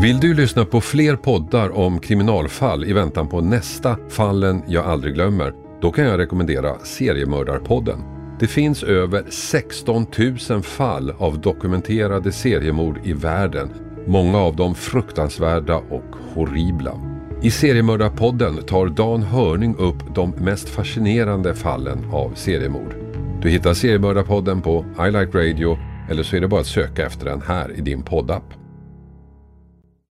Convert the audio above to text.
Vill du lyssna på fler poddar om kriminalfall i väntan på nästa Fallen jag aldrig glömmer? Då kan jag rekommendera Seriemördarpodden. Det finns över 16 000 fall av dokumenterade seriemord i världen. Många av dem fruktansvärda och horribla. I Seriemördarpodden tar Dan Hörning upp de mest fascinerande fallen av seriemord. Du hittar Seriemördarpodden på I Like Radio eller så är det bara att söka efter den här i din poddapp.